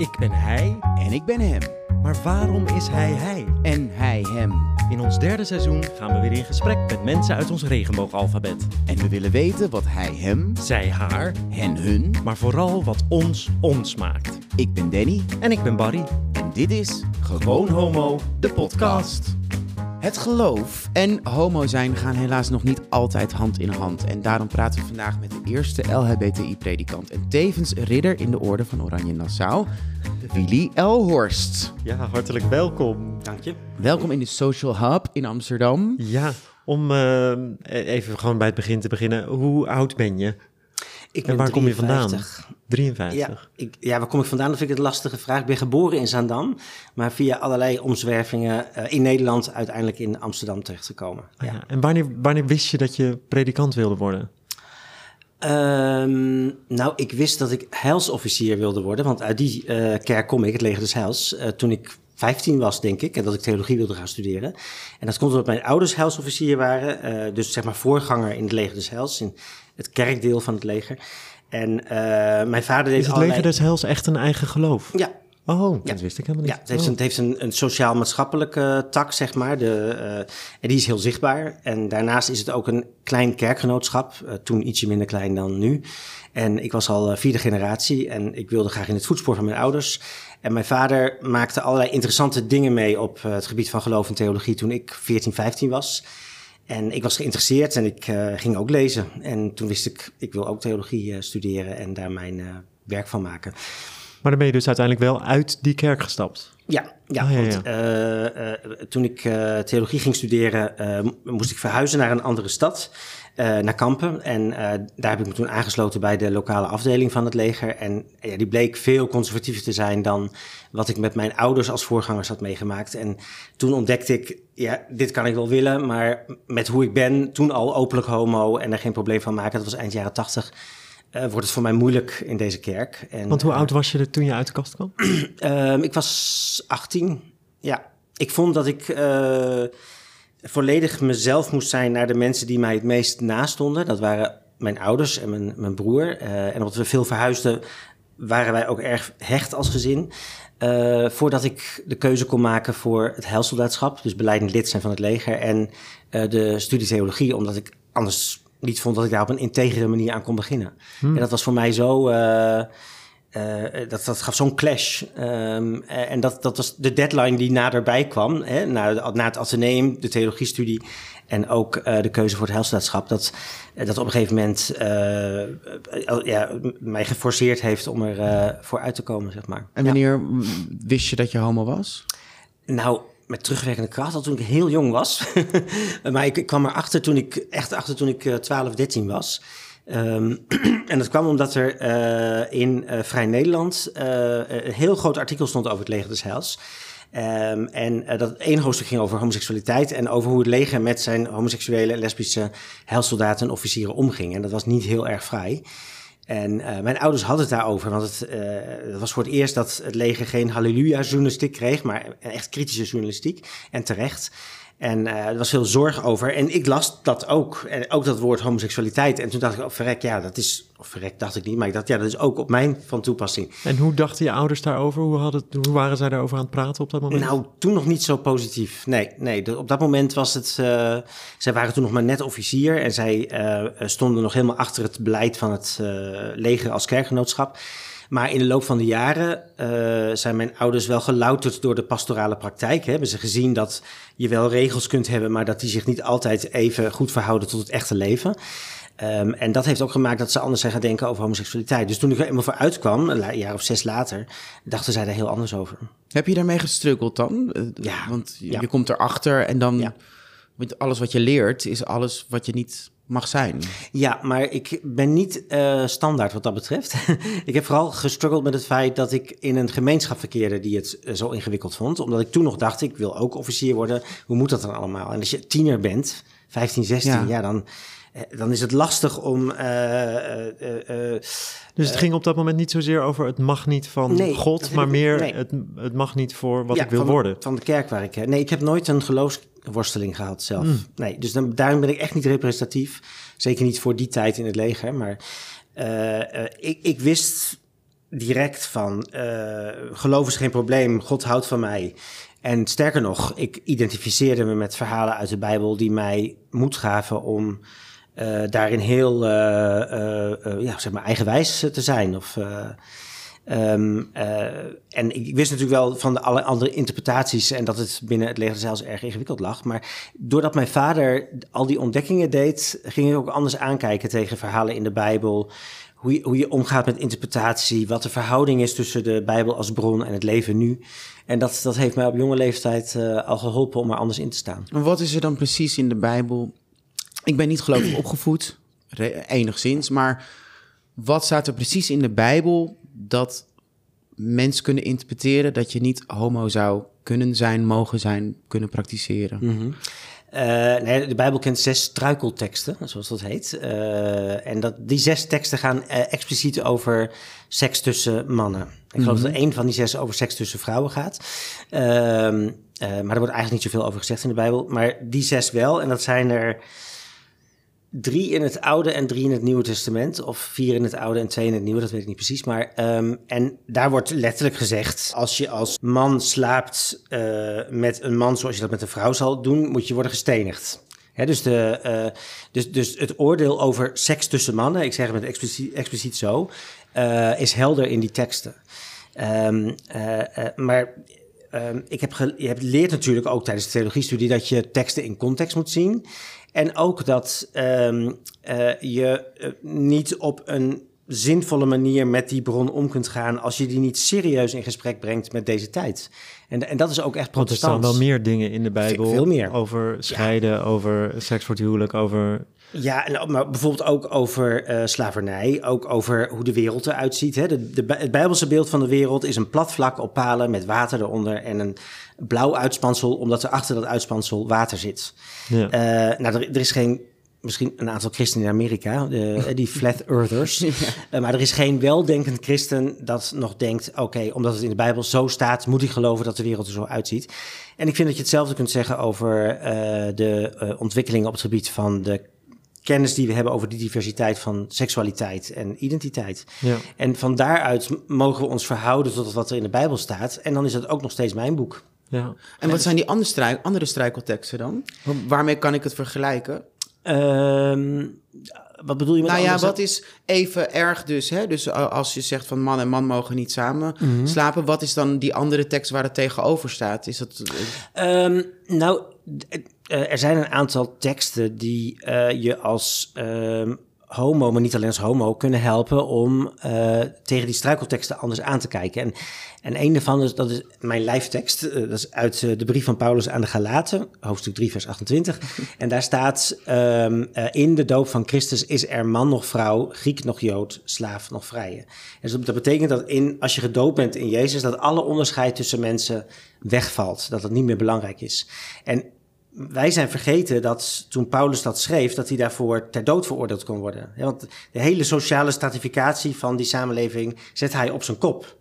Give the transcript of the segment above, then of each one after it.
Ik ben hij, En ik ben hem. maar waarom is hij hij? En hij hem. In ons derde seizoen gaan we weer in gesprek met mensen uit ons regenboogalfabet. En we willen weten wat hij hem, Zij haar, hen hun. maar vooral wat ons ons maakt. Ik ben Danny En ik ben Barry. en dit is Gewoon Homo, de podcast. Het geloof en homo zijn gaan helaas nog niet altijd hand in hand. En daarom praten we vandaag met de eerste LHBTI-predikant en tevens ridder in de orde van Oranje Nassau, Willy Elhorst. Ja, hartelijk welkom. Dank je. Welkom in de Social Hub in Amsterdam. Ja, om eh, even gewoon bij het begin te beginnen. Hoe oud ben je? Ik En waar kom je vandaan? 53. 53. Ja, ik, ja, waar kom ik vandaan? Dat vind ik een lastige vraag. Ik ben geboren in Zaandam, maar via allerlei omzwervingen eh, in Nederland uiteindelijk in Amsterdam terechtgekomen. Ah, Ja. ja. En wanneer, wanneer wist je dat je predikant wilde worden? Ehm, nou, ik wist dat ik heilsofficier wilde worden, want uit die eh, kerk kom ik, het leger des heils, eh, toen ik 15 was, denk ik, en dat ik theologie wilde gaan studeren. En dat komt omdat mijn ouders heilsofficier waren, dus zeg maar voorganger in het leger des heils, in het kerkdeel van het leger. En eh, mijn vader deed Is het allerlei... leger des heils echt een eigen geloof? Ja, Oh, Ja. dat wist ik helemaal niet. Ja, het heeft, Oh. een, het heeft een, een sociaal-maatschappelijke tak, zeg maar. De, eh, en die is heel zichtbaar. En daarnaast is het ook een klein kerkgenootschap. eh, toen ietsje minder klein dan nu. En ik was al vierde generatie en ik wilde graag in het voetspoor van mijn ouders. En mijn vader maakte allerlei interessante dingen mee op het gebied van geloof en theologie toen ik 14, 15 was. En ik was geïnteresseerd en ik eh, ging ook lezen. En toen wist ik, ik wil ook theologie eh, studeren en daar mijn eh, werk van maken. Maar dan ben je dus uiteindelijk wel uit die kerk gestapt. Ja, ja, Ah, ja, want ja. toen ik theologie ging studeren, mo- moest ik verhuizen naar een andere stad, naar Kampen. En eh, daar heb ik me toen aangesloten bij de lokale afdeling van het leger. En ja, die bleek veel conservatiever te zijn dan wat ik met mijn ouders als voorgangers had meegemaakt. En toen ontdekte ik, ja, dit kan ik wel willen, maar met hoe ik ben, toen al openlijk homo en er geen probleem van maken, dat was eind jaren tachtig. eh, wordt het voor mij moeilijk in deze kerk. En, Want hoe eh, oud was je er toen je uit de kast kwam? Ehm, ik was 18. Ja, ik vond dat ik eh, volledig mezelf moest zijn naar de mensen die mij het meest nastonden. Dat waren mijn ouders en mijn, mijn broer. Eh, en omdat we veel verhuisden, waren wij ook erg hecht als gezin. Eh, voordat ik de keuze kon maken voor het heilsoldaatschap, dus beleidend lid zijn van het leger en eh, de studie theologie, omdat ik anders niet vond dat ik daar op een integere manier aan kon beginnen. En dat was voor mij zo. Eh, dat, dat gaf zo'n clash. Ehm, eh, en dat, dat was de deadline die naderbij kwam. Hè, na, na het ateneum, de theologiestudie en ook eh, de keuze voor het heilstaatschap. Dat, dat op een gegeven moment ja, mij geforceerd heeft om er voor uit te komen, zeg maar. En wanneer wist je dat je homo was? Nou, met terugwerkende kracht, al toen ik heel jong was. maar ik, ik kwam erachter toen ik, echt achter toen ik eh, 12, 13 was. Ehm, en dat kwam omdat er eh, in eh, Vrij Nederland eh, een heel groot artikel stond over het leger des Heils. Ehm, en dat één hoofdstuk ging over homoseksualiteit en over hoe het leger met zijn homoseksuele lesbische heilsoldaten en officieren omging. En dat was niet heel erg vrij. En mijn ouders hadden het daarover, want het, het was voor het eerst dat het leger geen halleluja-journalistiek kreeg, maar echt kritische journalistiek. En terecht. En eh, er was veel zorg over. En ik las dat ook. En ook dat woord homoseksualiteit. En toen dacht ik, oh verrek, ja, dat is... Of verrek dacht ik niet, maar ik dacht, ja, dat is ook op mijn van toepassing. En hoe dachten je ouders daarover? Hoe, hadden, hoe waren zij daarover aan het praten op dat moment? Nou, toen nog niet zo positief. Nee, nee. op dat moment was het. eh, zij waren toen nog maar net officier. En zij eh, stonden nog helemaal achter het beleid van het leger als kerkgenootschap. Maar in de loop van de jaren eh, zijn mijn ouders wel gelouterd door de pastorale praktijk. Hebben ze gezien dat je wel regels kunt hebben, maar dat die zich niet altijd even goed verhouden tot het echte leven. Ehm, en dat heeft ook gemaakt dat ze anders zijn gaan denken over homoseksualiteit. Dus toen ik er eenmaal voor uitkwam, een jaar of zes later, dachten zij daar heel anders over. Heb je daarmee gestruggeld dan? Eh, Ja, Want je, ja. je komt erachter en dan... Ja. Want alles wat je leert is alles wat je niet mag zijn. Ja, maar ik ben niet eh, standaard wat dat betreft. ik heb vooral gestruggeld met het feit dat ik in een gemeenschap verkeerde die het eh, zo ingewikkeld vond. Omdat ik toen nog dacht, ik wil ook officier worden. Hoe moet dat dan allemaal? En als je tiener bent, 15, 16, Ja. ja, dan, eh, dan is het lastig om... dus het ging op dat moment niet zozeer over het mag niet van Nee, God, maar meer nee. het, het mag niet voor wat ja, ik wil van, worden. Van de kerk waar ik... Nee, ik heb nooit een geloofsworsteling gehad zelf. Hmm. Nee, dus dan, daarom ben ik echt niet representatief. Zeker niet voor die tijd in het leger. Maar eh, eh, ik, ik wist direct van uh, geloof is geen probleem, God houdt van mij. En sterker nog, ik identificeerde me met verhalen uit de Bijbel die mij moed gaven om daarin heel ja, zeg maar eigenwijs te zijn. Of, um, en ik wist natuurlijk wel van de alle andere interpretaties en dat het binnen het leger zelfs erg ingewikkeld lag. Maar doordat mijn vader al die ontdekkingen deed, ging ik ook anders aankijken tegen verhalen in de Bijbel hoe je, hoe je omgaat met interpretatie, wat de verhouding is tussen de Bijbel als bron en het leven nu. En dat, dat heeft mij op jonge leeftijd uh, al geholpen om er anders in te staan. En wat is er dan precies in de Bijbel? Ik ben niet gelovig opgevoed, enigszins, maar wat staat er precies in de Bijbel dat mensen kunnen interpreteren dat je niet homo zou kunnen zijn, mogen zijn, kunnen praktiseren? Mm -hmm. Uh, nee, de Bijbel kent zes struikelteksten, zoals dat heet. Uh, en dat, die zes teksten gaan uh, expliciet over seks tussen mannen. Ik geloof mm -hmm. dat er één van die zes over seks tussen vrouwen gaat. Ehm, maar er wordt eigenlijk niet zoveel over gezegd in de Bijbel. Maar die zes wel, en dat zijn er drie in het Oude en drie in het Nieuwe Testament. Of vier in het Oude en twee in het Nieuwe, dat weet ik niet precies. Maar, um, en daar wordt letterlijk gezegd: als je als man slaapt uh, met een man zoals je dat met een vrouw zal doen, moet je worden gestenigd. He, dus, de, uh, dus, dus het oordeel over seks tussen mannen, ik zeg het met expliciet, expliciet zo, uh, is helder in die teksten. Um, maar um, ik heb je hebt leert natuurlijk ook tijdens de theologiestudie dat je teksten in context moet zien. En ook dat um, uh, je uh, niet op een zinvolle manier met die bron om kunt gaan als je die niet serieus in gesprek brengt met deze tijd. En, en dat is ook echt protestant. Want er staan wel meer dingen in de Bijbel veel meer. over scheiden, ja. over seks voor het huwelijk, over... Ja, en, maar bijvoorbeeld ook over uh, slavernij, ook over hoe de wereld eruit ziet. Hè. De, de, het Bijbelse beeld van de wereld is een plat vlak op palen met water eronder en een blauw uitspansel, omdat er achter dat uitspansel water zit. Ja. Uh, nou, er, er, is geen, misschien een aantal christenen in Amerika, de, die flat earthers. ja. uh, maar er is geen weldenkend christen dat nog denkt, oké, okay, omdat het in de Bijbel zo staat, moet ik geloven dat de wereld er zo uitziet. En ik vind dat je hetzelfde kunt zeggen over de ontwikkelingen op het gebied van de kennis die we hebben over die diversiteit van seksualiteit en identiteit. Ja. En van daaruit mogen we ons verhouden tot wat er in de Bijbel staat. En dan is dat ook nog steeds mijn boek. Ja. En wat zijn die andere, strijk, andere dan? Waarmee kan ik het vergelijken? Um, wat bedoel je met Nou ja, wat is even erg dus? Hè? Dus als je zegt van man en man mogen niet samen mm -hmm. slapen, wat is dan die andere tekst waar het tegenover staat? Is dat... Um, nou, er zijn een aantal teksten die uh, je als uh, homo, maar niet alleen als homo, kunnen helpen om uh, tegen die struikelteksten anders aan te kijken. En, en een daarvan is, dat is mijn lijftekst, uh, dat is uit uh, de brief van Paulus aan de Galaten, hoofdstuk 3, vers 28. en daar staat, um, in de doop van Christus is er man nog vrouw, Griek nog Jood, slaaf nog vrije. Dus dat betekent dat in, als je gedoopt bent in Jezus, dat alle onderscheid tussen mensen wegvalt, dat het niet meer belangrijk is. En wij zijn vergeten dat toen Paulus dat schreef, dat hij daarvoor ter dood veroordeeld kon worden. Want de hele sociale stratificatie van die samenleving zet hij op zijn kop.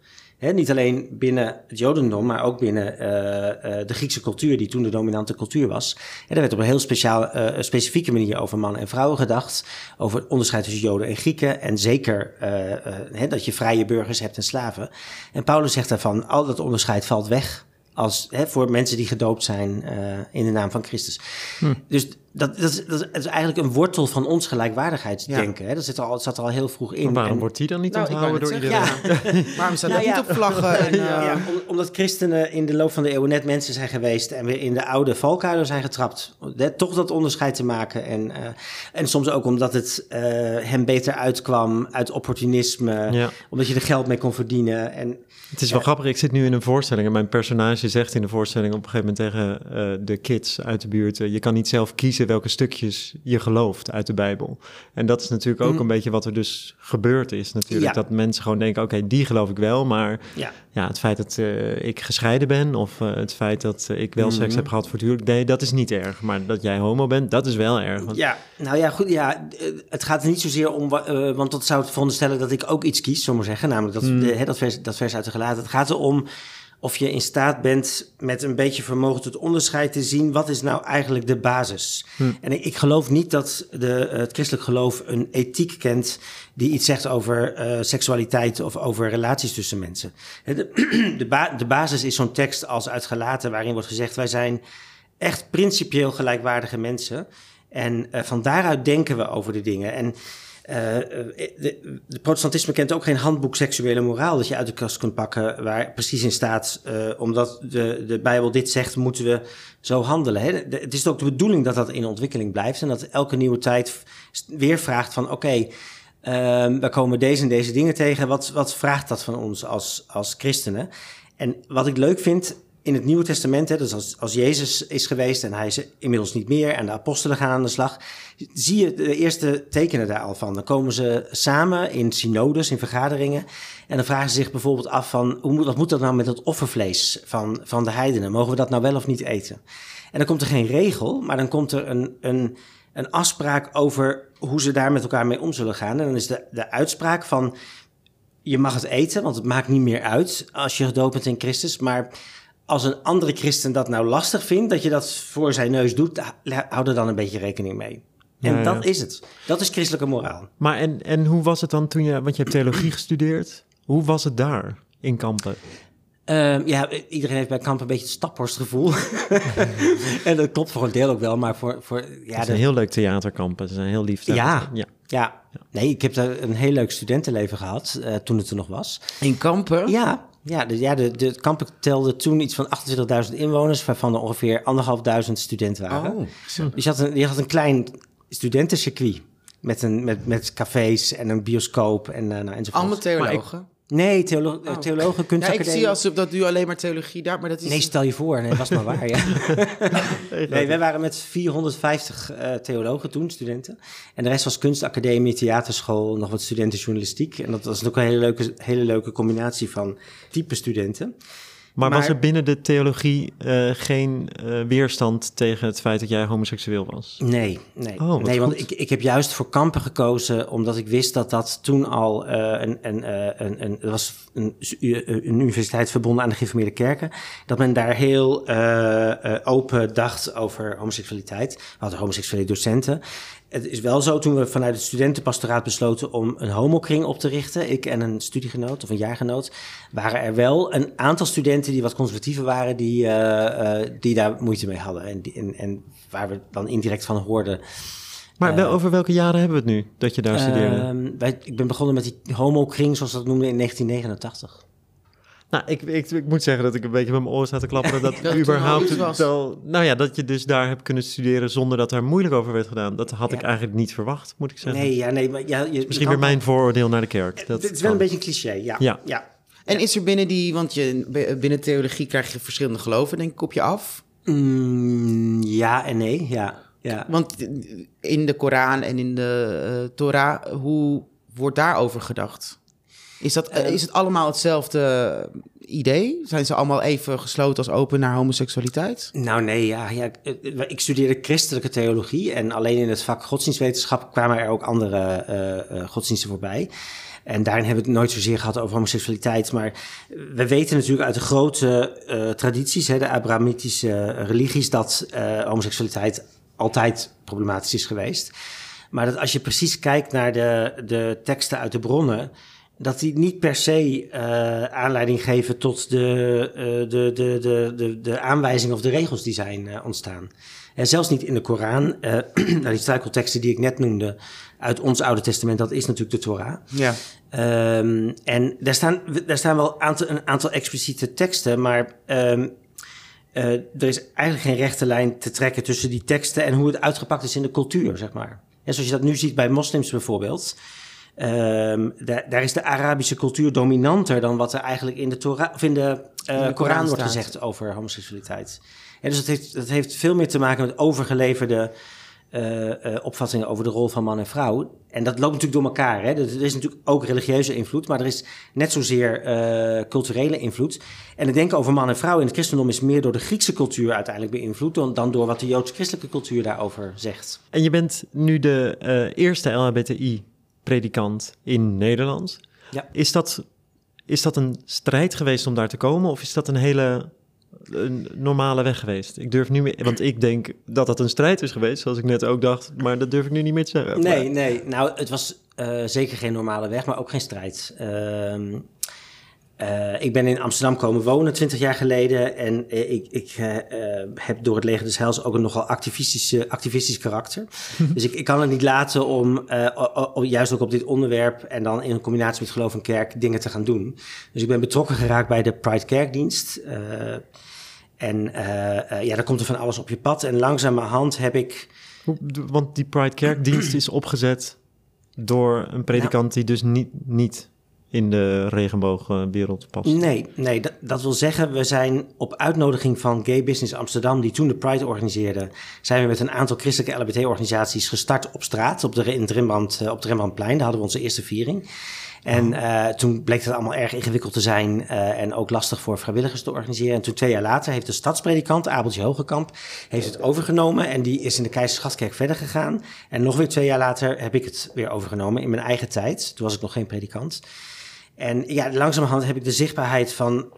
Niet alleen binnen het Jodendom, maar ook binnen uh, uh, de Griekse cultuur, die toen de dominante cultuur was. Er werd op een heel speciaal, uh, specifieke manier over mannen en vrouwen gedacht. Over het onderscheid tussen Joden en Grieken. En zeker dat je vrije burgers hebt en slaven. En Paulus zegt daarvan, al dat onderscheid valt weg als, hè, voor mensen die gedoopt zijn uh, in de naam van Christus. Hm. Dus dat, dat, is, dat, is, eigenlijk een wortel van ons gelijkwaardigheidsdenken. Ja. Hè? Dat zit er al, zat er al heel vroeg in. Maar waarom en, wordt die dan niet nou, onthouden door iedereen? Ja. waarom staat nou, dat niet op vlaggen? En, uh... ja, om, omdat christenen in de loop van de eeuwen net mensen zijn geweest... en weer in de oude valkuilen zijn getrapt. Hè? Toch dat onderscheid te maken. En, uh, en soms ook omdat het uh, hem beter uitkwam uit opportunisme. Omdat je er geld mee kon verdienen. En, het is wel grappig, ik zit nu in een voorstelling... en mijn personage zegt in de voorstelling op een gegeven moment tegen de kids uit de buurt... je kan niet zelf kiezen welke stukjes je gelooft uit de Bijbel. En dat is natuurlijk ook mm. een beetje wat er dus gebeurd is natuurlijk. Ja. Dat mensen gewoon denken, oké, okay, die geloof ik wel, maar ja. ja het feit dat uh, ik gescheiden ben of uh, het feit dat uh, ik wel mm. seks heb gehad voor het huwelijk, nee, dat is niet erg. Maar dat jij homo bent, dat is wel erg. Want... Ja, nou ja, goed, ja, het gaat er niet zozeer om, want dat zou het veronderstellen dat ik ook iets kies, zomaar zeggen, namelijk dat, mm. de, hè, dat, vers, dat vers uit de gelaten. Het gaat erom of je in staat bent met een beetje vermogen tot onderscheid te zien, wat is nou eigenlijk de basis? Hm. En ik, ik geloof niet dat de, het christelijk geloof een ethiek kent die iets zegt over eh, seksualiteit of over relaties tussen mensen. De, de, ba- de basis is zo'n tekst als uit Galaten, waarin wordt gezegd: wij zijn echt principieel gelijkwaardige mensen. En eh, van daaruit denken we over de dingen. En eh, eh, de, de protestantisme kent ook geen handboek seksuele moraal dat je uit de kast kunt pakken, waar precies in staat, eh, omdat de, de Bijbel dit zegt, moeten we zo handelen. Hè? Het is ook de bedoeling dat dat in ontwikkeling blijft en dat elke nieuwe tijd weer vraagt van oké, ehm, we komen deze en deze dingen tegen, wat, wat vraagt dat van ons als, als christenen? En wat ik leuk vind in het Nieuwe Testament, hè, dus als, als Jezus is geweest en hij is inmiddels niet meer en de apostelen gaan aan de slag, zie je de eerste tekenen daar al van. Dan komen ze samen in synodes, in vergaderingen en dan vragen ze zich bijvoorbeeld af van, hoe moet, wat moet dat nou met het offervlees van, van de heidenen? Mogen we dat nou wel of niet eten? En dan komt er geen regel, maar dan komt er een, een, een afspraak over hoe ze daar met elkaar mee om zullen gaan. En dan is de, de uitspraak van, je mag het eten, want het maakt niet meer uit als je gedoopt bent in Christus. Maar als een andere christen dat nou lastig vindt, dat je dat voor zijn neus doet, ha- hou er dan een beetje rekening mee. En Ja, ja. dat is het. Dat is christelijke moraal. Maar en, en hoe was het dan toen je, want je hebt theologie gestudeerd, hoe was het daar in Kampen? Ehm, ja, iedereen heeft bij Kamp een beetje het staphorstgevoel. en dat klopt voor een deel ook wel, maar voor... voor ja, het is de- een heel leuk theaterkampen, ze zijn heel lief. Ja. ja. ja, nee, ik heb daar een heel leuk studentenleven gehad eh, toen het er nog was. In Kampen? Ja, ja, de, ja de, de kampen telde toen iets van 28.000 inwoners, waarvan er ongeveer anderhalfduizend studenten waren. Oh, Dus je had een, je had een klein studentencircuit met, een, met, met cafés en een bioscoop en, eh nou, enzovoort. allemaal theologen. Nee, theolo eh, theologen, Ja, ik kunstacademie. zie als dat nu alleen maar theologie daar, maar dat is... Nee, stel je voor. Nee, was maar waar, ja. nee, wij waren met 450 eh, theologen toen, studenten. En de rest was kunstacademie, theaterschool, nog wat studenten journalistiek. En dat was ook een hele leuke, hele leuke combinatie van type studenten. Maar, was er binnen de theologie eh, geen eh, weerstand tegen het feit dat jij homoseksueel was? Nee, nee. Oh, nee want ik, ik heb juist voor kampen gekozen omdat ik wist dat dat toen al eh, een, een, een, een, was een, een universiteit verbonden aan de gereformeerde kerken. Dat men daar heel open dacht over homoseksualiteit. We hadden homoseksuele docenten. Het is wel zo, toen we vanuit het studentenpastoraat besloten om een homokring op te richten, ik en een studiegenoot of een jaargenoot, waren er wel een aantal studenten die wat conservatiever waren, die, eh, eh, die daar moeite mee hadden. En, die, en, en waar we dan indirect van hoorden. Maar wel, over welke jaren hebben we het nu dat je daar studeerde? Ehm, wij, ik ben begonnen met die homokring, zoals we dat noemden, in 1989. Nou, ik, ik, ik moet zeggen dat ik een beetje met mijn oren sta te klapperen dat Dat het überhaupt was. wel, nou ja, dat je dus daar hebt kunnen studeren zonder dat er moeilijk over werd gedaan. Dat had ik eigenlijk niet verwacht, moet ik zeggen. Nee, ja, nee, maar ja, je, Misschien weer mijn vooroordeel naar de kerk. Dat Het is wel kan. een beetje een cliché, ja. Ja. ja. En is er binnen die, want je, binnen theologie krijg je verschillende geloven, denk ik, op je af. Mm, ja en nee, ja. ja. Want in de Koran en in de eh, Torah, hoe wordt daarover gedacht? Is, dat, Eh, is het allemaal hetzelfde idee? Zijn ze allemaal even gesloten als open naar homoseksualiteit? Nou nee, ja, ja, ik- ik studeerde christelijke theologie en alleen in het vak godsdienstwetenschap kwamen er ook andere eh, eh, godsdiensten voorbij. En daarin hebben we het nooit zozeer gehad over homoseksualiteit. Maar we weten natuurlijk uit de grote eh, tradities, hè, de Abrahamitische religies, dat eh, homoseksualiteit altijd problematisch is geweest. Maar dat als je precies kijkt naar de, de teksten uit de bronnen, dat die niet per se eh, aanleiding geven tot de, eh, de, de, de, de, de aanwijzingen of de regels die zijn eh, ontstaan. En zelfs niet in de Koran. nou, die struikelteksten die ik net noemde uit ons Oude Testament, dat is natuurlijk de Torah. Ja. Ehm, en daar staan, daar staan wel aantal, een aantal expliciete teksten, maar ehm, eh, er is eigenlijk geen rechte lijn te trekken tussen die teksten en hoe het uitgepakt is in de cultuur, zeg maar. En zoals je dat nu ziet bij moslims bijvoorbeeld. Ehm, daar, daar is de Arabische cultuur dominanter dan wat er eigenlijk in de, Torah, of in de, eh, Koran Koran wordt gezegd over homoseksualiteit. En dus dat heeft, dat heeft veel meer te maken met overgeleverde eh, eh, opvattingen over de rol van man en vrouw. En dat loopt natuurlijk door elkaar. Hè? Er is natuurlijk ook religieuze invloed, maar er is net zozeer eh, culturele invloed. En het denken over man en vrouw in het christendom is meer door de Griekse cultuur uiteindelijk beïnvloed dan, dan door wat de joods-christelijke cultuur daarover zegt. En je bent nu de eerste LHBTI-predikant in Nederland. Ja. Is dat, is dat een strijd geweest om daar te komen? Of is dat een hele een normale weg geweest? Ik durf nu meer, want ik denk dat dat een strijd is geweest, zoals ik net ook dacht. Maar dat durf ik nu niet meer te zeggen. Nee, nee. Nou, het was eh, zeker geen normale weg, maar ook geen strijd. Ehm, eh, ik ben in Amsterdam komen wonen 20 jaar geleden. En eh, ik, ik eh, heb door het leger des Heils ook een nogal activistische, activistisch karakter. dus ik, ik kan het niet laten om o- o- juist ook op dit onderwerp... en dan in combinatie met geloof en kerk dingen te gaan doen. Dus ik ben betrokken geraakt bij de Pride Kerkdienst... en ja, daar komt er van alles op je pad. En langzamerhand heb ik... Want die Pride Kerkdienst is opgezet door een predikant die dus niet, niet in de regenboogwereld past. Nee, nee dat, dat wil zeggen, we zijn op uitnodiging van Gay Business Amsterdam, die toen de Pride organiseerde, zijn we met een aantal christelijke LBT-organisaties gestart op straat, op, de, in het Rembrandt, eh, op het Rembrandtplein. Daar hadden we onze eerste viering. En eh, toen bleek het allemaal erg ingewikkeld te zijn eh, en ook lastig voor vrijwilligers te organiseren. En toen twee jaar later heeft de stadspredikant, Abeltje Hogekamp, heeft het overgenomen. En die is in de Keizersgrachtkerk verder gegaan. En nog weer twee jaar later heb ik het weer overgenomen in mijn eigen tijd. Toen was ik nog geen predikant. En ja, langzamerhand heb ik de zichtbaarheid van.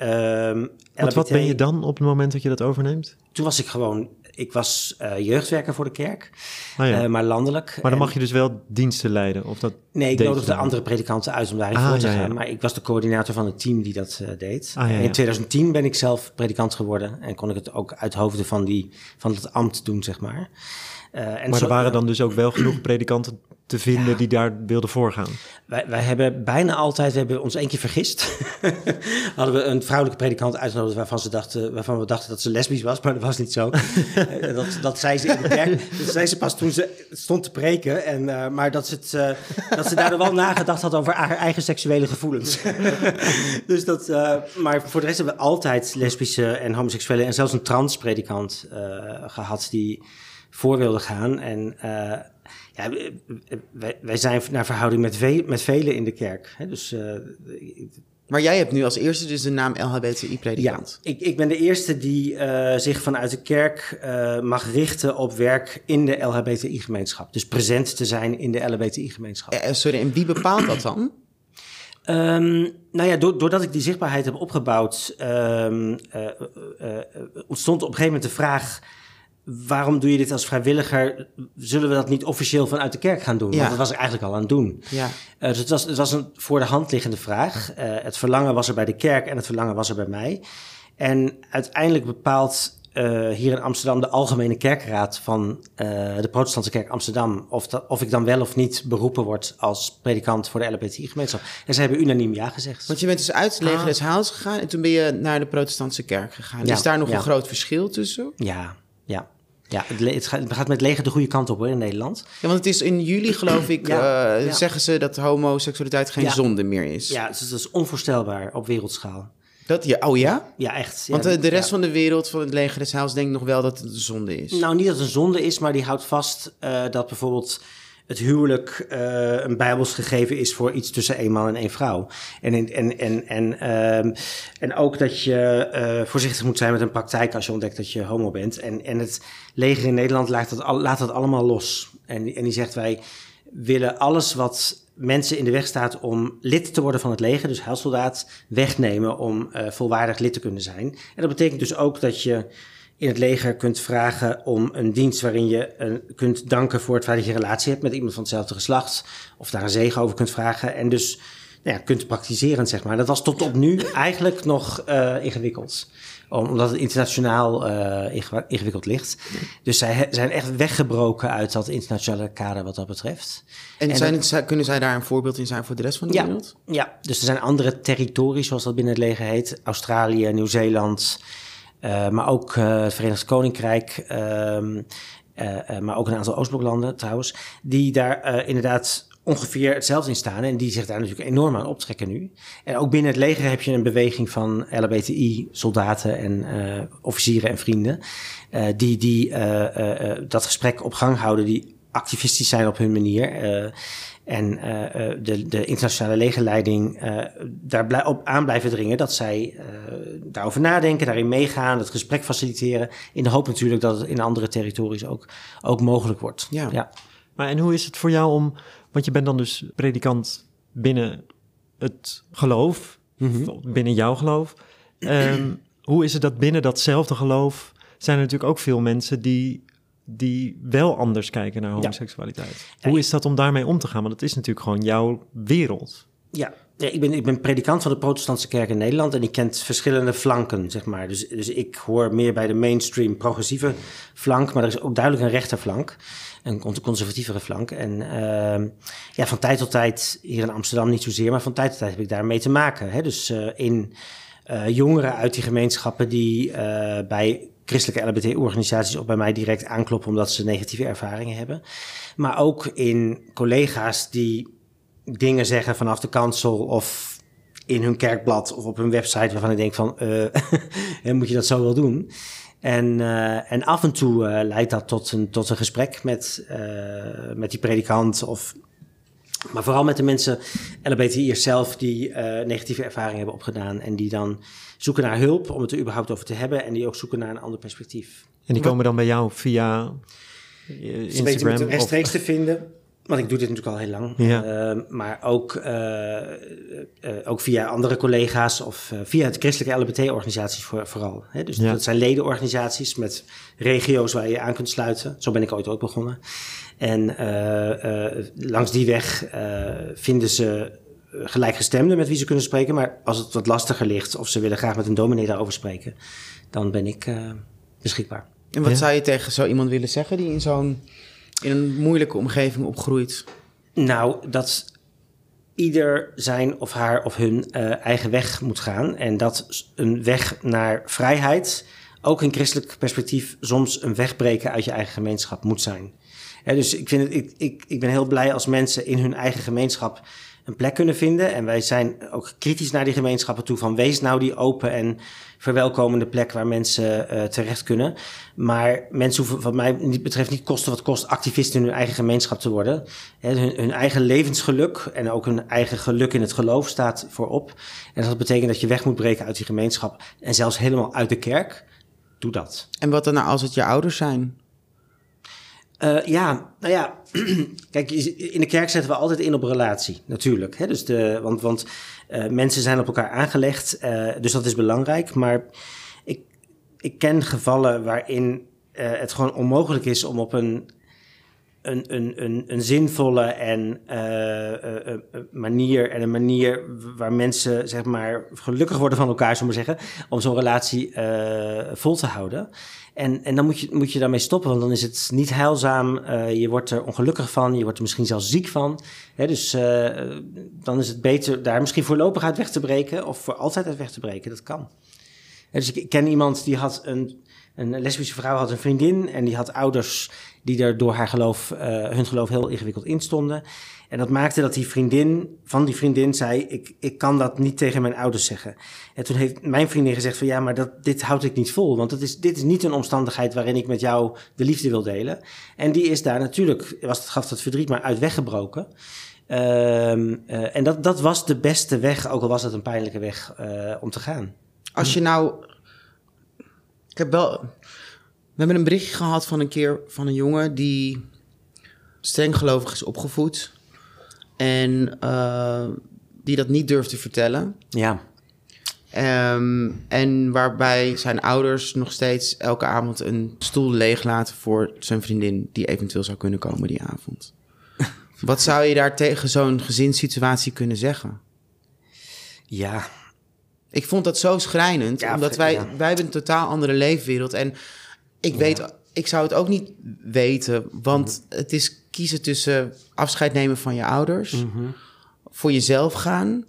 Want wat ben je dan op het moment dat je dat overneemt? Toen was ik gewoon. Ik was eh, jeugdwerker voor de kerk, Ah, ja. eh, maar landelijk. maar dan En- mag je dus wel diensten leiden. Of dat Nee, ik nodigde andere predikanten uit om daarin Ah, voor te ja, gaan. ja. Maar ik was de coördinator van het team die dat eh, deed. Ah, En in 2010 ben ik zelf predikant geworden. En kon ik het ook uit hoofde van, die, van het ambt doen, zeg maar. En Maar zo- er waren dan dus ook wel genoeg predikanten te vinden die daar wilden voorgaan. Wij, wij hebben bijna altijd, we hebben ons één keer vergist. Hadden we een vrouwelijke predikant uitgenodigd waarvan, ze dachten, waarvan we dachten dat ze lesbisch was, maar dat was niet zo. Eh, dat, dat zei ze in de kerk. Dat zei ze pas toen ze stond te preken. En, eh, maar dat ze, het, eh, dat ze daardoor wel nagedacht had over haar eigen seksuele gevoelens. dus dat, eh, maar voor de rest hebben we altijd lesbische en homoseksuele en zelfs een transpredikant eh gehad die voor wilde gaan. En eh, ja, wij, wij zijn naar verhouding met, ve met velen in de kerk. Hè? Dus eh, Maar jij hebt nu als eerste dus de naam ja, LHBTI-predikant. ik, ik ben de eerste die eh, zich vanuit de kerk eh, mag richten op werk in de LHBTI-gemeenschap. Dus present te zijn in de LHBTI-gemeenschap. Eh, sorry, en wie bepaalt dat dan? Ehm, nou ja, do- doordat ik die zichtbaarheid heb opgebouwd, ehm, eh, eh, eh, ontstond op een gegeven moment de vraag: waarom doe je dit als vrijwilliger? Zullen we dat niet officieel vanuit de kerk gaan doen? Ja. Want dat was ik eigenlijk al aan het doen. Ja. Eh, dus het was, het was een voor de hand liggende vraag. Eh, het verlangen was er bij de kerk en het verlangen was er bij mij. En uiteindelijk bepaalt eh, hier in Amsterdam de Algemene Kerkraad van de Protestantse Kerk Amsterdam of, dat, of ik dan wel of niet beroepen word als predikant voor de LHBTI-gemeenschap. En ze hebben unaniem ja gezegd. Want je bent dus uit het leger Ah. des Heils gegaan en toen ben je naar de protestantse kerk gegaan. Ja, Is daar nog een groot verschil tussen? Ja, ja. Ja, het, gaat, het gaat met leger de goede kant op hoor in Nederland. Ja, want het is in juli, geloof ik, Ja, eh, ja. zeggen ze dat homoseksualiteit geen Ja. zonde meer is. Ja, dus dat is onvoorstelbaar op wereldschaal. Dat, ja, oh ja? Ja, echt. Want eh, de rest van de wereld van het leger des Heils denkt nog wel dat het een zonde is. Nou, niet dat het een zonde is, maar die houdt vast eh, dat bijvoorbeeld het huwelijk eh, een bijbels gegeven is voor iets tussen één man en één vrouw. En, en, en, en, ehm, en ook dat je eh, voorzichtig moet zijn met een praktijk als je ontdekt dat je homo bent. En, en het leger in Nederland laat dat, al, laat dat allemaal los. En, en die zegt wij willen alles wat mensen in de weg staat om lid te worden van het leger, dus heilsoldaat, wegnemen om eh, volwaardig lid te kunnen zijn. En dat betekent dus ook dat je in het leger kunt vragen om een dienst waarin je eh, kunt danken voor het feit dat je een relatie hebt met iemand van hetzelfde geslacht, of daar een zegen over kunt vragen en dus nou ja, kunt praktiseren, zeg maar. Dat was tot op nu eigenlijk nog eh, ingewikkeld om- omdat het internationaal eh, ingewikkeld ligt. Dus zij zijn echt weggebroken uit dat internationale kader wat dat betreft. en en zijn dat- kunnen zij daar een voorbeeld in zijn voor de rest van de Ja, wereld? ja, dus er zijn andere territories, zoals dat binnen het leger heet. Australië, Nieuw-Zeeland, maar ook eh, het Verenigd Koninkrijk, ehm, eh, eh, maar ook een aantal Oostbloklanden trouwens, die daar eh, inderdaad ongeveer hetzelfde in staan en die zich daar natuurlijk enorm aan optrekken nu. En ook binnen het leger heb je een beweging van LHBTI-soldaten en eh, officieren en vrienden, eh, die, die eh, eh, eh, dat gesprek op gang houden, die activistisch zijn op hun manier. En eh, eh, de, de internationale legerleiding eh, daar op aan blijven dringen dat zij daarover nadenken, daarin meegaan, het gesprek faciliteren. In de hoop natuurlijk dat het in andere territories ook, ook mogelijk wordt. Ja. ja. Maar en hoe is het voor jou om, want je bent dan dus predikant binnen het geloof, binnen jouw geloof. Ehm, hoe is het dat binnen datzelfde geloof zijn er natuurlijk ook veel mensen die, die wel anders kijken naar homoseksualiteit? Hoe is dat om daarmee om te gaan? Want het is natuurlijk gewoon jouw wereld. Ja, ja, ik, ben, ik ben predikant van de protestantse kerk in Nederland en ik kent verschillende flanken, zeg maar. Dus, dus ik hoor meer bij de mainstream progressieve flank, maar er is ook duidelijk een rechterflank, een conservatievere flank. En uh, ja, van tijd tot tijd, hier in Amsterdam niet zozeer, maar van tijd tot tijd heb ik daar mee te maken. Hè? Dus uh, in uh, jongeren uit die gemeenschappen die uh, bij christelijke LBT-organisaties of bij mij direct aankloppen omdat ze negatieve ervaringen hebben. Maar ook in collega's die dingen zeggen vanaf de kansel of in hun kerkblad of op hun website waarvan ik denk van, uh, moet je dat zo wel doen? En, uh, en af en toe uh, leidt dat tot een, tot een gesprek met, met die predikant of maar vooral met de mensen, LBTI'ers zelf, die negatieve ervaringen hebben opgedaan en die dan zoeken naar hulp om het er überhaupt over te hebben en die ook zoeken naar een ander perspectief. En die komen dan bij jou via Instagram? Ze rechtstreeks of... te vinden. Want ik doe dit natuurlijk al heel lang. Ja. Uh, maar ook, uh, uh, ook via andere collega's of via het christelijke LBT-organisaties voor, vooral. Hè? Dus ja. dat zijn ledenorganisaties met regio's waar je aan kunt sluiten. Zo ben ik ooit ook begonnen. En langs die weg vinden ze gelijkgestemden met wie ze kunnen spreken. Maar als het wat lastiger ligt of ze willen graag met een dominee daarover spreken, dan ben ik beschikbaar. En wat ja. zou je tegen zo iemand willen zeggen die in zo'n in een moeilijke omgeving opgroeit? Nou, dat ieder zijn of haar of hun uh, eigen weg moet gaan. En dat een weg naar vrijheid, ook in christelijk perspectief, soms een wegbreken uit je eigen gemeenschap moet zijn. Ja, dus ik, vind het, ik, ik, ik ben heel blij als mensen in hun eigen gemeenschap een plek kunnen vinden. En wij zijn ook kritisch naar die gemeenschappen toe van wees nou die open en verwelkomende plek waar mensen uh, terecht kunnen. Maar mensen hoeven wat mij niet betreft niet kosten wat kost activisten in hun eigen gemeenschap te worden. Hun, hun, eigen levensgeluk en ook hun eigen geluk in het geloof staat voorop. En dat betekent dat je weg moet breken uit die gemeenschap en zelfs helemaal uit de kerk. Doe dat. En wat dan nou als het je ouders zijn? Uh, ja, nou ja, kijk, in de kerk zetten we altijd in op relatie, natuurlijk. Hè? Dus de, want want uh, mensen zijn op elkaar aangelegd, uh, dus dat is belangrijk. Maar ik, ik ken gevallen waarin het gewoon onmogelijk is om op een, een, een, een, een zinvolle en, manier en een manier waar mensen zeg maar gelukkig worden van elkaar, zullen we zeggen, om zo'n relatie vol te houden. En, en dan moet je, moet je daarmee stoppen, want dan is het niet heilzaam. Je wordt er ongelukkig van, je wordt er misschien zelfs ziek van. Hè, dus dan is het beter daar misschien voorlopig uit weg te breken of voor altijd uit weg te breken. Dat kan. Dus ik ken iemand die had een, een lesbische vrouw, had een vriendin en die had ouders die er door haar geloof, uh, hun geloof heel ingewikkeld in stonden. En dat maakte dat die vriendin van die vriendin zei: ik, ik kan dat niet tegen mijn ouders zeggen. En toen heeft mijn vriendin gezegd: van ja, maar dat, dit houd ik niet vol. Want dat is, dit is niet een omstandigheid waarin ik met jou de liefde wil delen. En die is daar natuurlijk, was het, gaf dat verdriet maar uit weggebroken. Um, uh, en dat, dat was de beste weg, ook al was het een pijnlijke weg uh, om te gaan. Als je nou. Heb wel. We hebben een berichtje gehad van een keer van een jongen die streng gelovig is opgevoed. En uh, die dat niet durft te vertellen. Ja. Um, en waarbij zijn ouders nog steeds elke avond een stoel leeglaten voor zijn vriendin die eventueel zou kunnen komen die avond. Wat zou je daar tegen zo'n gezinssituatie kunnen zeggen? Ja. Ik vond dat zo schrijnend, ja, omdat wij, ja. wij hebben een totaal andere leefwereld. En ik weet, ik zou het ook niet weten, want mm. het is kiezen tussen afscheid nemen van je ouders, -hmm. voor jezelf gaan,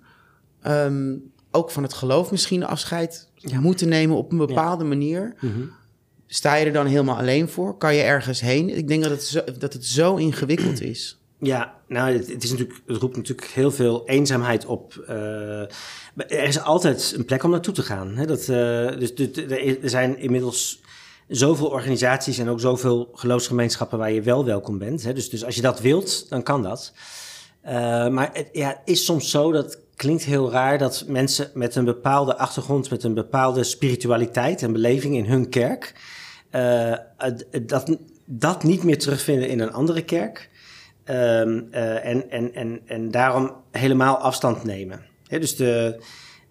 um, ook van het geloof misschien afscheid ja. moeten nemen op een bepaalde ja. manier. -hmm. Sta je er dan helemaal alleen voor? Kan je ergens heen? Ik denk dat het zo, dat het zo ingewikkeld is. Ja, nou, het, is natuurlijk, het roept natuurlijk heel veel eenzaamheid op. Uh, er is altijd een plek om naartoe te gaan. Hè? Dat, uh, dus, er zijn inmiddels zoveel organisaties en ook zoveel geloofsgemeenschappen waar je wel welkom bent. Hè? Dus, dus als je dat wilt, dan kan dat. Uh, maar het ja, is soms zo, dat klinkt heel raar, dat mensen met een bepaalde achtergrond, met een bepaalde spiritualiteit en beleving in hun kerk, dat, dat niet meer terugvinden in een andere kerk. Um, uh, en, en, en, en daarom helemaal afstand nemen. Dus de,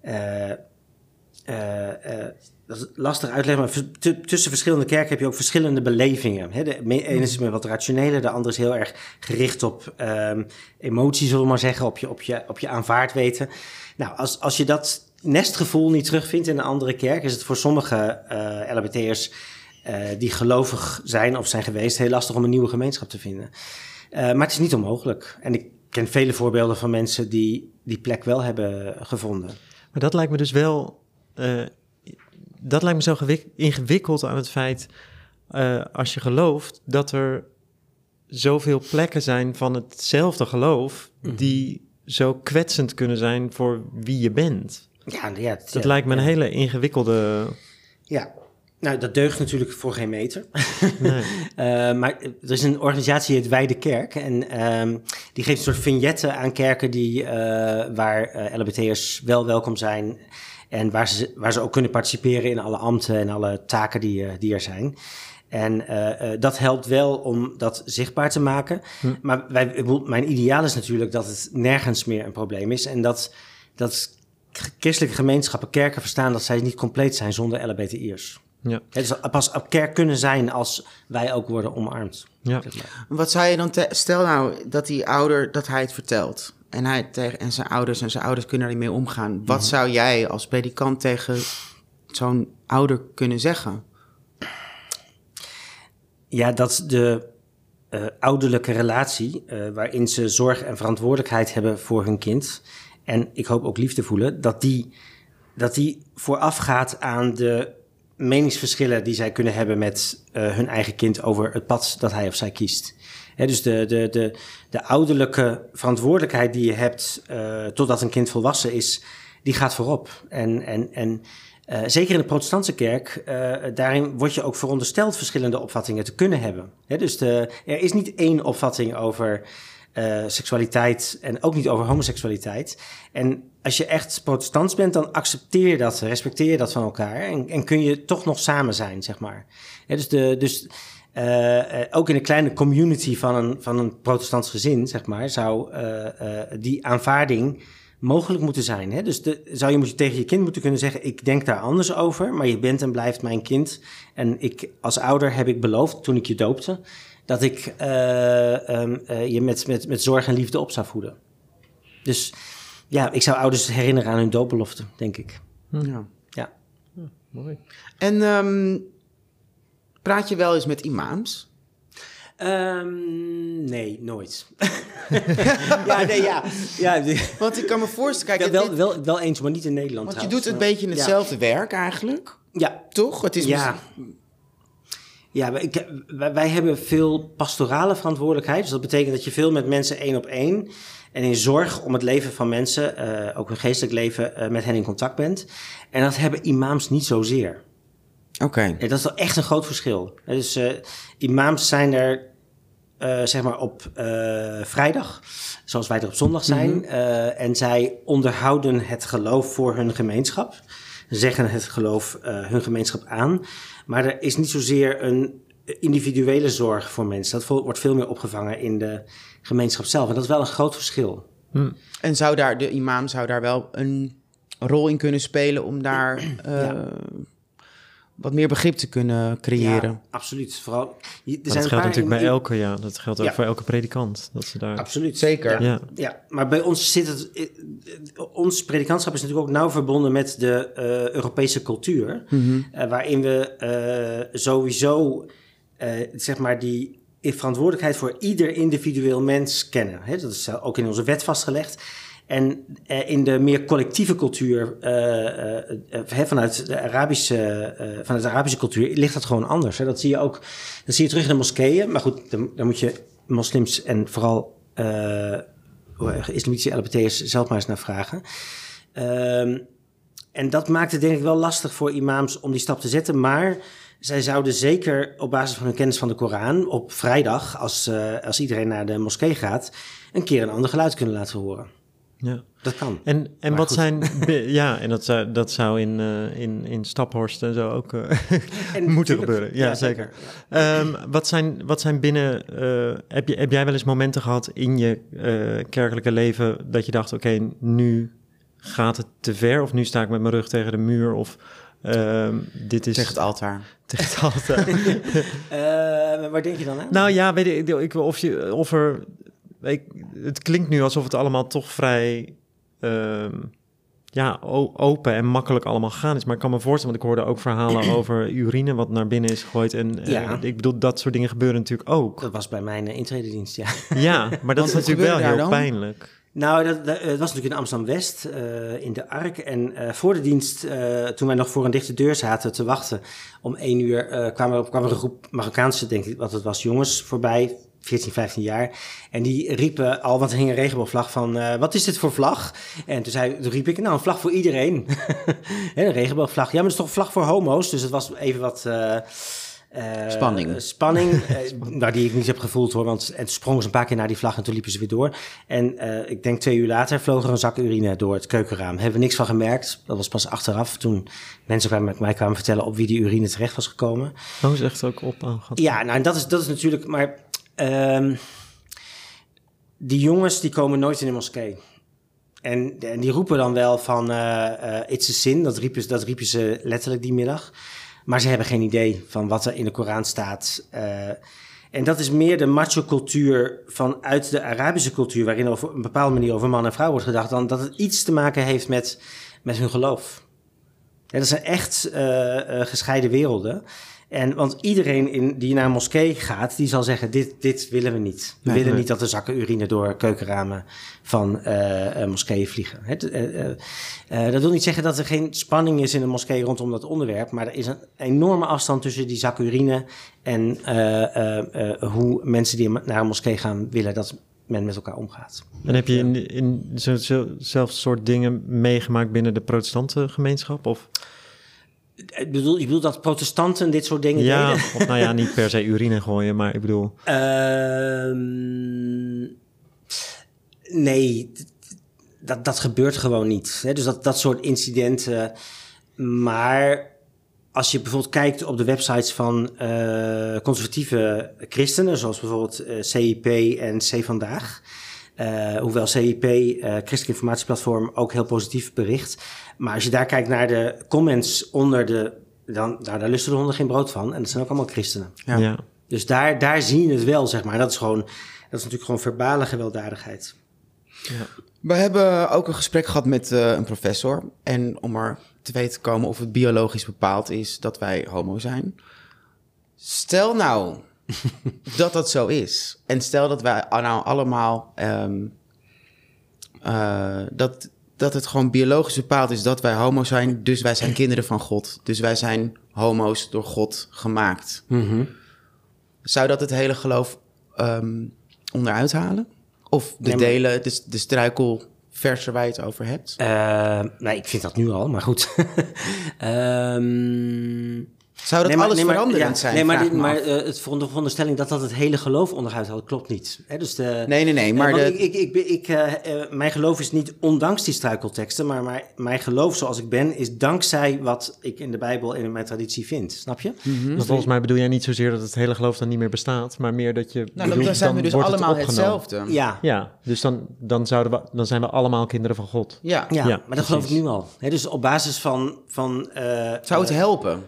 eh, eh, eh, dat is lastig uitleggen, maar tussen verschillende kerken heb je ook verschillende belevingen. De ene is meer wat rationele, de andere is heel erg gericht op ehm, emotie, zullen we maar zeggen, op je, op je, op je aanvaard weten. Nou, als, als je dat nestgevoel niet terugvindt in een andere kerk, is het voor sommige eh LHBT'ers eh, die gelovig zijn of zijn geweest heel lastig om een nieuwe gemeenschap te vinden. Eh, maar het is niet onmogelijk. En ik ken vele voorbeelden van mensen die die plek wel hebben gevonden. Maar dat lijkt me dus wel. eh, dat lijkt me zo gewik- ingewikkeld aan het feit. eh, als je gelooft dat er zoveel plekken zijn van hetzelfde geloof. Mhm. die zo kwetsend kunnen zijn voor wie je bent. Ja, ja, het- Dat ja, lijkt me een ja. hele ingewikkelde. Ja, nou dat deugt natuurlijk voor geen meter. Nee. Eh, maar er is een organisatie, het Wijde Kerk. En ehm, die geeft een soort vignetten aan kerken die, eh, waar eh LHBT'ers wel welkom zijn. En waar ze, waar ze ook kunnen participeren in alle ambten en alle taken die, die er zijn. En dat helpt wel om dat zichtbaar te maken. Maar wij, mijn ideaal is natuurlijk dat het nergens meer een probleem is. En dat, dat christelijke gemeenschappen, kerken verstaan dat zij niet compleet zijn zonder LHBTI'ers. Ja. Het is pas op kerk kunnen zijn als wij ook worden omarmd. Ja. zeg maar. Wat zou je dan... te- Stel nou dat die ouder, dat hij het vertelt. En, hij tegen, en zijn ouders en zijn ouders kunnen er niet mee omgaan. Wat zou jij als predikant tegen zo'n ouder kunnen zeggen? Ja, dat de eh, ouderlijke relatie, eh, waarin ze zorg en verantwoordelijkheid hebben voor hun kind. En ik hoop ook liefde voelen, dat die, dat die voorafgaat aan de meningsverschillen die zij kunnen hebben met eh, hun eigen kind over het pad dat hij of zij kiest. Dus de, de, de, de ouderlijke verantwoordelijkheid die je hebt eh, totdat een kind volwassen is, die gaat voorop. En, en, en eh, zeker in de protestantse kerk, daarin word je ook verondersteld verschillende opvattingen te kunnen hebben. Dus de, er is niet één opvatting over eh, seksualiteit en ook niet over homoseksualiteit. En als je echt protestants bent, dan accepteer je dat, respecteer je dat van elkaar en, en kun je toch nog samen zijn, zeg maar. Dus de, dus eh, eh, ook in een kleine community van een, van een protestants gezin, zeg maar, zou die aanvaarding mogelijk moeten zijn. Hè? Dus de, zou je moet tegen je kind moeten kunnen zeggen: Ik denk daar anders over, maar je bent en blijft mijn kind. En ik, als ouder heb ik beloofd toen ik je doopte dat ik eh, ehm, eh, je met, met, met zorg en liefde op zou voeden. Dus ja, ik zou ouders herinneren aan hun doopbelofte, denk ik. Ja. Ja. Mooi. En ehm, praat je wel eens met imams? Ehm, nee, nooit. ja, nee, ja. ja Want ik kan me voorstellen, kijk, wel, dit- wel, wel, wel eens, maar niet in Nederland. want je trouwens. doet een beetje ja. hetzelfde werk eigenlijk, Ja, toch? Het is ja. Ja, wij, ik- wij, wij hebben veel pastorale verantwoordelijkheid. Dus dat betekent dat je veel met mensen één op één en in zorg om het leven van mensen, eh, ook hun geestelijk leven, eh, met hen in contact bent. En dat hebben imams niet zozeer. Oké. Dat is wel echt een groot verschil. Dus eh, imams zijn er, zeg maar, op vrijdag, zoals wij er op zondag zijn. eh, en zij onderhouden het geloof voor hun gemeenschap. Zeggen het geloof hun gemeenschap aan. Maar er is niet zozeer een individuele zorg voor mensen. Dat wordt veel meer opgevangen in de gemeenschap zelf. En dat is wel een groot verschil. En zou daar, de imam zou daar wel een rol in kunnen spelen om daar eh, Ja. Wat meer begrip te kunnen creëren? Ja, absoluut. Vooral, je- er Dat zijn geldt een paar natuurlijk bij in- elke, ja. Dat geldt ook Ja. voor elke predikant. Dat ze daar... Absoluut. Zeker. Ja. Ja. Ja, maar bij ons zit het. eh, Ons predikantschap is natuurlijk ook nauw verbonden met de eh, Europese cultuur. eh, waarin we eh, sowieso, eh, zeg maar, die verantwoordelijkheid voor ieder individueel mens kennen. Hè? Dat is ook in onze wet vastgelegd. En eh, in de meer collectieve cultuur, eh, eh, vanuit, de Arabische, de Arabische cultuur, ligt dat gewoon anders. Dat zie je ook dat zie je terug in de moskeeën. Maar goed, dan, dan moet je moslims en vooral eh islamitische LBT'ers zelf maar eens naar vragen. Ehm, en dat maakt het denk ik wel lastig voor imams om die stap te zetten. Maar zij zouden zeker op basis van hun kennis van de Koran op vrijdag, als, als iedereen naar de moskee gaat, een keer een ander geluid kunnen laten horen. Ja. Dat kan. En, en Maar wat goed. zijn... Ja, en dat zou, dat zou in, eh, in, in Staphorst en zo ook eh, En moeten gebeuren. Ja, ja, zeker. Ehm, wat, zijn, wat zijn binnen... eh, heb, je, heb jij wel eens momenten gehad in je kerkelijke leven... dat je dacht, oké, nu gaat het te ver? Of nu sta ik met mijn rug tegen de muur? Of ehm, dit is... Zeg het altaar. Tegen het altaar. Uh, waar denk je dan aan? nou ja, weet ik, ik of, je, of er... Ik, het klinkt nu alsof het allemaal toch vrij... ehm, ja, open en makkelijk allemaal gaan is. Maar ik kan me voorstellen, want ik hoorde ook verhalen over urine wat naar binnen is gegooid. En eh, Ja. ik bedoel, dat soort dingen gebeuren natuurlijk ook. Dat was bij mijn uh, intrededienst, ja. Ja, maar dat is natuurlijk wel heel dan? pijnlijk. Nou, dat, dat, het was natuurlijk in Amsterdam-West, eh, in de Ark. En eh, voor de dienst, eh, toen wij nog voor een dichte deur zaten te wachten... om één uur eh, kwam, er, kwam er een groep Marokkaanse, denk ik, wat het was, jongens voorbij... 14, 15 jaar. En die riepen al, want er hing een regenboogvlag van... eh, wat is dit voor vlag? En toen, zei, toen riep ik, nou, een vlag voor iedereen. Hè, een regenboogvlag. Ja, maar dat is toch een vlag voor homo's? Dus het was even wat... eh, eh, Spanning. Spanning, nou, die ik niet heb gevoeld hoor. Want en toen sprongen ze een paar keer naar die vlag en toen liepen ze weer door. En eh, ik denk twee uur later vloog er een zak urine door het keukenraam. Hebben we niks van gemerkt. Dat was pas achteraf toen mensen met mij kwamen vertellen op wie die urine terecht was gekomen. Oh, is echt ook op aangehad. Ja, nou en dat is, dat is natuurlijk, maar ehm, die jongens die komen nooit in de moskee. En, en die roepen dan wel van eh eh it's a sin, dat riepen, dat riepen ze letterlijk die middag. Maar ze hebben geen idee van wat er in de Koran staat. Eh, en dat is meer de macho-cultuur vanuit de Arabische cultuur, waarin over een bepaalde manier over man en vrouw wordt gedacht, dan dat het iets te maken heeft met, met hun geloof. Dat zijn echt gescheiden werelden. En want iedereen in, die naar een moskee gaat, die zal zeggen: dit, dit willen we niet. We Nee, willen nee. niet dat er zakken urine door keukenramen van eh, moskeeën vliegen. Het, eh, dat wil niet zeggen dat er geen spanning is in een moskee rondom dat onderwerp, maar er is een enorme afstand tussen die zak urine en hoe mensen die naar een moskee gaan willen dat men met elkaar omgaat. En heb je in, in soort dingen meegemaakt binnen de protestante gemeenschap? Of, Ik bedoel, ik bedoel dat protestanten dit soort dingen ja, deden. of nou ja, niet per se urine gooien, maar ik bedoel... Ehm, nee, dat, dat gebeurt gewoon niet. Hè? Dus dat, dat soort incidenten. Maar als je bijvoorbeeld kijkt op de websites van eh, conservatieve christenen, zoals bijvoorbeeld eh, CIP en C Vandaag. Eh, hoewel CIP, eh Christelijk Informatieplatform, ook heel positief bericht. Maar als je daar kijkt naar de comments onder de. Dan, nou, daar lusten de honden geen brood van. En dat zijn ook allemaal christenen. Ja. Ja. Dus daar, daar zie je het wel, zeg maar. Dat is gewoon, dat is natuurlijk gewoon verbale gewelddadigheid. We hebben ook een gesprek gehad met eh, een professor. En om er te weten te komen of het biologisch bepaald is dat wij homo zijn. Stel nou dat dat zo is. En stel dat wij nou allemaal. ehm, eh, dat, dat het gewoon biologisch bepaald is dat wij homo zijn. Dus wij zijn kinderen van God. Dus wij zijn homo's door God gemaakt. Zou dat het hele geloof ehm, onderuit halen? Of de Nee, maar- delen, de, de struikelversen waar je het over hebt? Eh, nee, ik vind dat nu al, maar goed. Ehm, Zou dat nee, maar- alles nee, maar- veranderend ja, zijn? Nee, maar, dit- maar eh, het veronderstelling dat dat het hele geloof onderuit haalt, klopt niet. Hè, dus de, nee, nee, nee. Maar Eh, want de, ik, ik, ik, ben- ik, eh, mijn geloof is niet ondanks die struikelteksten, maar mijn, mijn geloof zoals ik ben is dankzij wat ik in de Bijbel en in mijn traditie vind. Snap je? Maar volgens mij bedoel jij niet zozeer dat het hele geloof dan niet meer bestaat, maar meer dat je. nou, dan, bedoelt, dan zijn we dus het allemaal hetzelfde. Ja. Ja, dus dan, dan, zouden we, dan zijn we allemaal kinderen van God. Ja. Ja, Ja, maar dat geloof ik nu al. Hè, dus op basis van. van eh, Zou het helpen?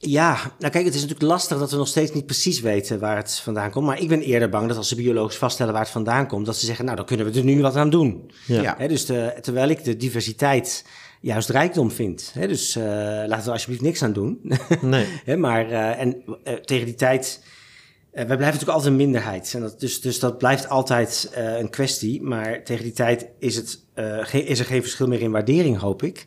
Ja, nou kijk, het is natuurlijk lastig dat we nog steeds niet precies weten waar het vandaan komt. Maar ik ben eerder bang dat als ze biologisch vaststellen waar het vandaan komt, dat ze zeggen, nou dan kunnen we er nu wat aan doen. Ja. Dus de, terwijl ik de diversiteit juist rijkdom vind. Hè, dus eh, laten we alsjeblieft niks aan doen. Nee. Hè, maar eh, en eh, tegen die tijd. wij blijven natuurlijk altijd een minderheid. En dat, dus, dus dat blijft altijd een kwestie. Maar tegen die tijd is, het, is er geen verschil meer in waardering, hoop ik.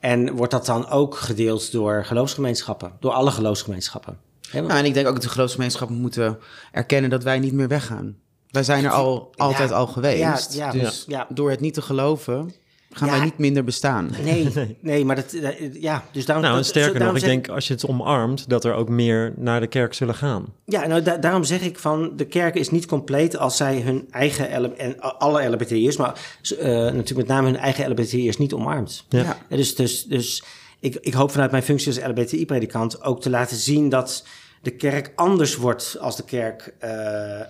En wordt dat dan ook gedeeld door geloofsgemeenschappen? Door alle geloofsgemeenschappen? Want- Nou, en ik denk ook dat de geloofsgemeenschappen moeten erkennen dat wij niet meer weggaan. Wij zijn er al altijd Ja, al geweest. ja, ja, dus ja. door het niet te geloven, gaan Ja. wij niet minder bestaan. Nee, nee, maar dat, ja, dus daarom... Nou, en sterker nog, daarom ik zeg denk als je het omarmt, dat er ook meer naar de kerk zullen gaan. Ja, nou da- daarom zeg ik van de kerk is niet compleet als zij hun eigen en alle LBTI'ers, maar eh, natuurlijk met name hun eigen LBTI'ers niet omarmt. Ja. Ja. Ja, dus dus, dus ik, ik hoop vanuit mijn functie als LBTI-predikant ook te laten zien dat de kerk anders wordt als de kerk eh, eh,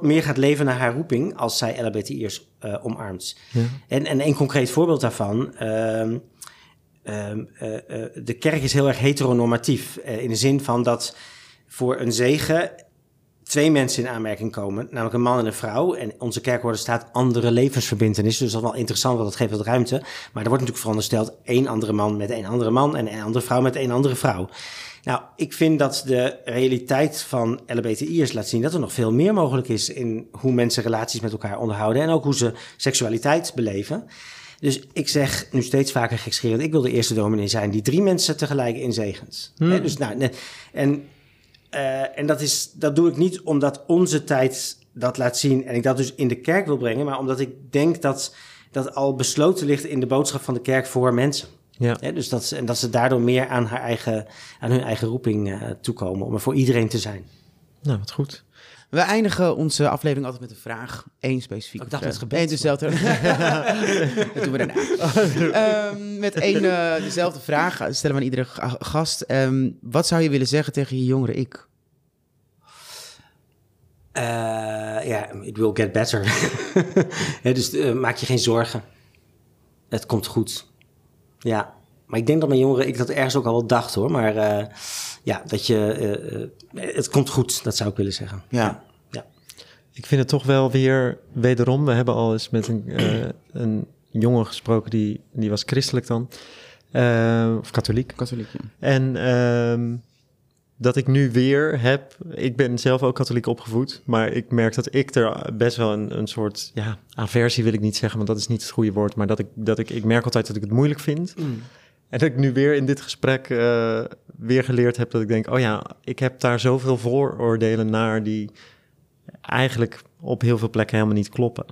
meer gaat leven naar haar roeping als zij LHBTI'ers uh, omarmt. Ja. En, en een concreet voorbeeld daarvan. ehm, ehm, eh, eh, de kerk is heel erg heteronormatief. eh, in de zin van dat voor een zegen twee mensen in aanmerking komen, namelijk een man en een vrouw. En onze kerkorde staat andere levensverbintenis, dus dat is wel interessant, want dat geeft wat ruimte. Maar er wordt natuurlijk verondersteld één andere man met één andere man en één andere vrouw met één andere vrouw. Nou, ik vind dat de realiteit van LHBTI'ers laat zien dat er nog veel meer mogelijk is in hoe mensen relaties met elkaar onderhouden en ook hoe ze seksualiteit beleven. Dus ik zeg nu steeds vaker gekscherend, ik wil de eerste dominee zijn die drie mensen tegelijk inzegent. Hè, dus nou, en eh, en dat, is, dat doe ik niet omdat onze tijd dat laat zien en ik dat dus in de kerk wil brengen, maar omdat ik denk dat dat al besloten ligt in de boodschap van de kerk voor mensen. Ja. Dus dat, ze- en dat ze daardoor meer aan, haar eigen, aan hun eigen roeping eh, toekomen om er voor iedereen te zijn. Nou, wat goed. We eindigen onze aflevering altijd met een vraag. Eén specifiek. Ik dacht met gebed. Nee, dezelfde. dat doen we daarna. Ehm, met één eh, dezelfde vraag stellen we aan iedere ga- gast. Ehm, wat zou je willen zeggen tegen je jongere ik? Eh, Ja, it will get better. Dus eh, maak je geen zorgen. Het komt goed. Ja, maar ik denk dat mijn jongeren, ik dat ergens ook al wel dacht hoor. Maar eh, ja, dat je, eh, eh, het komt goed, dat zou ik willen zeggen. Ja. ja. Ik vind het toch wel weer wederom. We hebben al eens met een, eh, een jongen gesproken die, die was christelijk dan. Eh, of katholiek. Katholiekje. En ehm, dat ik nu weer heb. Ik ben zelf ook katholiek opgevoed. Maar ik merk dat ik er best wel een, een soort. Ja, aversie wil ik niet zeggen, want dat is niet het goede woord. Maar dat ik, dat ik, ik merk altijd dat ik het moeilijk vind. En dat ik nu weer in dit gesprek eh, weer geleerd heb dat ik denk: oh ja, ik heb daar zoveel vooroordelen naar die eigenlijk op heel veel plekken helemaal niet kloppen.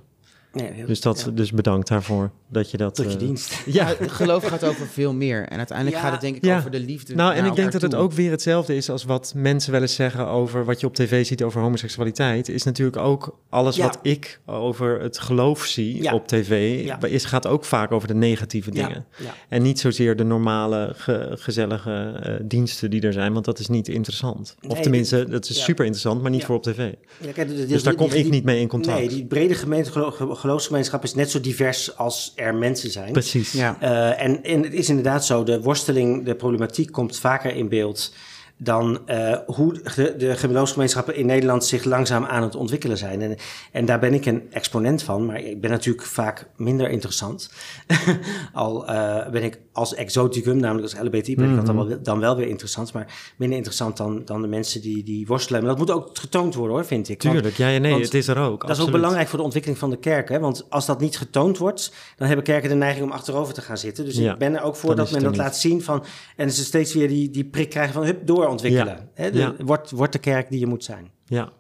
Nee, heel- Dus, dat, ja. dus bedankt daarvoor dat je dat. Tot je eh, dienst. Ja, Het geloof gaat over veel meer. En uiteindelijk Ja. gaat het denk ik Ja. over de liefde. Nou, en ik denk dat het ook weer hetzelfde is als wat mensen wel eens zeggen over wat je op tv ziet over homoseksualiteit. Is natuurlijk ook alles Ja. wat ik over het geloof zie Ja. op tv. Ja. Is, gaat ook vaak over de negatieve dingen. ja. En niet zozeer de normale, ge- gezellige eh, diensten die er zijn, want dat is niet interessant. Of tenminste, dat is ja. super interessant, maar niet Ja. voor op tv. Ja, kijk, de- de- Dus daar die- kom die- ik niet mee in contact. Nee, die brede gemeente, gelo- ge- geloofsgemeenschap is net zo divers als er mensen zijn. Precies. Ja. Eh, en, en het is inderdaad zo, de worsteling, de problematiek komt vaker in beeld dan eh, hoe de, de geloofsgemeenschappen in Nederland zich langzaam aan het ontwikkelen zijn. En, en daar ben ik een exponent van, maar ik ben natuurlijk vaak minder interessant. Al eh, ben ik als exoticum, namelijk als LBT-predikant, dan, wel, dan wel weer interessant, maar minder interessant dan, dan de mensen die, die worstelen. Maar dat moet ook getoond worden hoor, vind ik. Want- Tuurlijk, ja, nee, het is er ook. dat is ook belangrijk voor de ontwikkeling van de kerk. Hè? Want als dat niet getoond wordt, dan hebben kerken de neiging om achterover te gaan zitten. Dus Ja, ik ben er ook voor dat men dat laat zien van. En ze steeds weer die, die prik krijgen van hup, doorontwikkelen. Ja, Hè? De, ja. wordt, wordt de kerk die je moet zijn. Ja,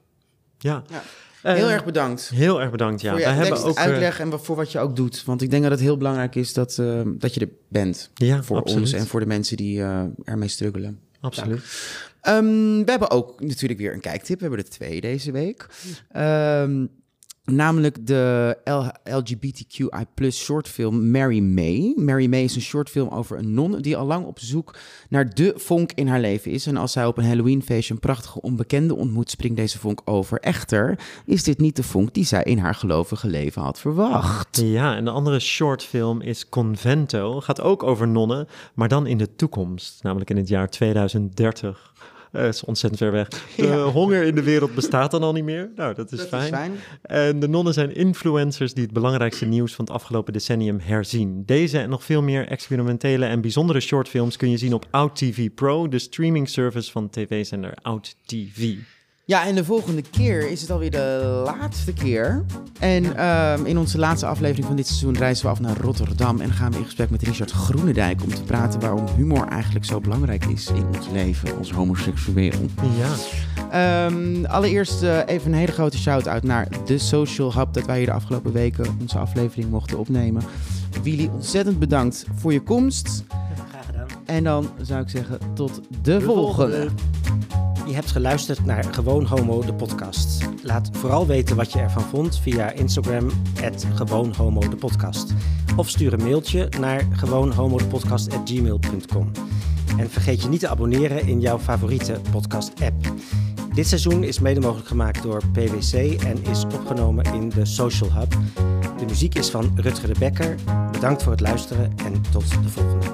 ja. Ja. Eh, Heel erg bedankt. Heel erg bedankt, ja. voor je hebben tekst, ook, eh, uitleg en voor wat je ook doet. Want ik denk dat het heel belangrijk is dat, eh, dat je er bent. Ja, voor absoluut. ons en voor de mensen die eh, ermee struggelen. Absoluut. Ehm, we hebben ook natuurlijk weer een kijktip. We hebben er twee deze week. Ehm, namelijk de LGBTQI shortfilm Mary May. Mary May is een shortfilm over een non die al lang op zoek naar de vonk in haar leven is. En als zij op een Halloweenfeestje een prachtige onbekende ontmoet, springt deze vonk over. Echter is dit niet de vonk die zij in haar gelovige leven had verwacht. Ja, en de andere shortfilm is Convento. Gaat ook over nonnen, maar dan in de toekomst. Namelijk in het jaar 2030. Eh is ontzettend ver weg. De honger in de wereld bestaat dan al niet meer. Nou, dat is, Dat fijn. is fijn. En de nonnen zijn influencers die het belangrijkste nieuws van het afgelopen decennium herzien. Deze en nog veel meer experimentele en bijzondere shortfilms kun je zien op Out TV Pro, de streaming service van tv-zender Out TV. Ja, en de volgende keer is het alweer de laatste keer. En ehm, in onze laatste aflevering van dit seizoen reizen we af naar Rotterdam. En gaan we in gesprek met Richard Groenendijk om te praten waarom humor eigenlijk zo belangrijk is in ons leven als homoseksueel. Ja, Ehm, allereerst eh, even een hele grote shout-out naar de Social Hub dat wij hier de afgelopen weken onze aflevering mochten opnemen. Willy, ontzettend bedankt voor je komst. Graag gedaan. En dan zou ik zeggen tot de, volgende. Je hebt geluisterd naar Gewoon Homo, de podcast. Laat vooral weten wat je ervan vond via Instagram, Gewoon Homo, de podcast. Of stuur een mailtje naar gewoonhomodepodcast.gmail.com. En vergeet je niet te abonneren in jouw favoriete podcast-app. Dit seizoen is mede mogelijk gemaakt door PwC en is opgenomen in de Social Hub. De muziek is van Rutger de Bekker. Bedankt voor het luisteren en tot de volgende.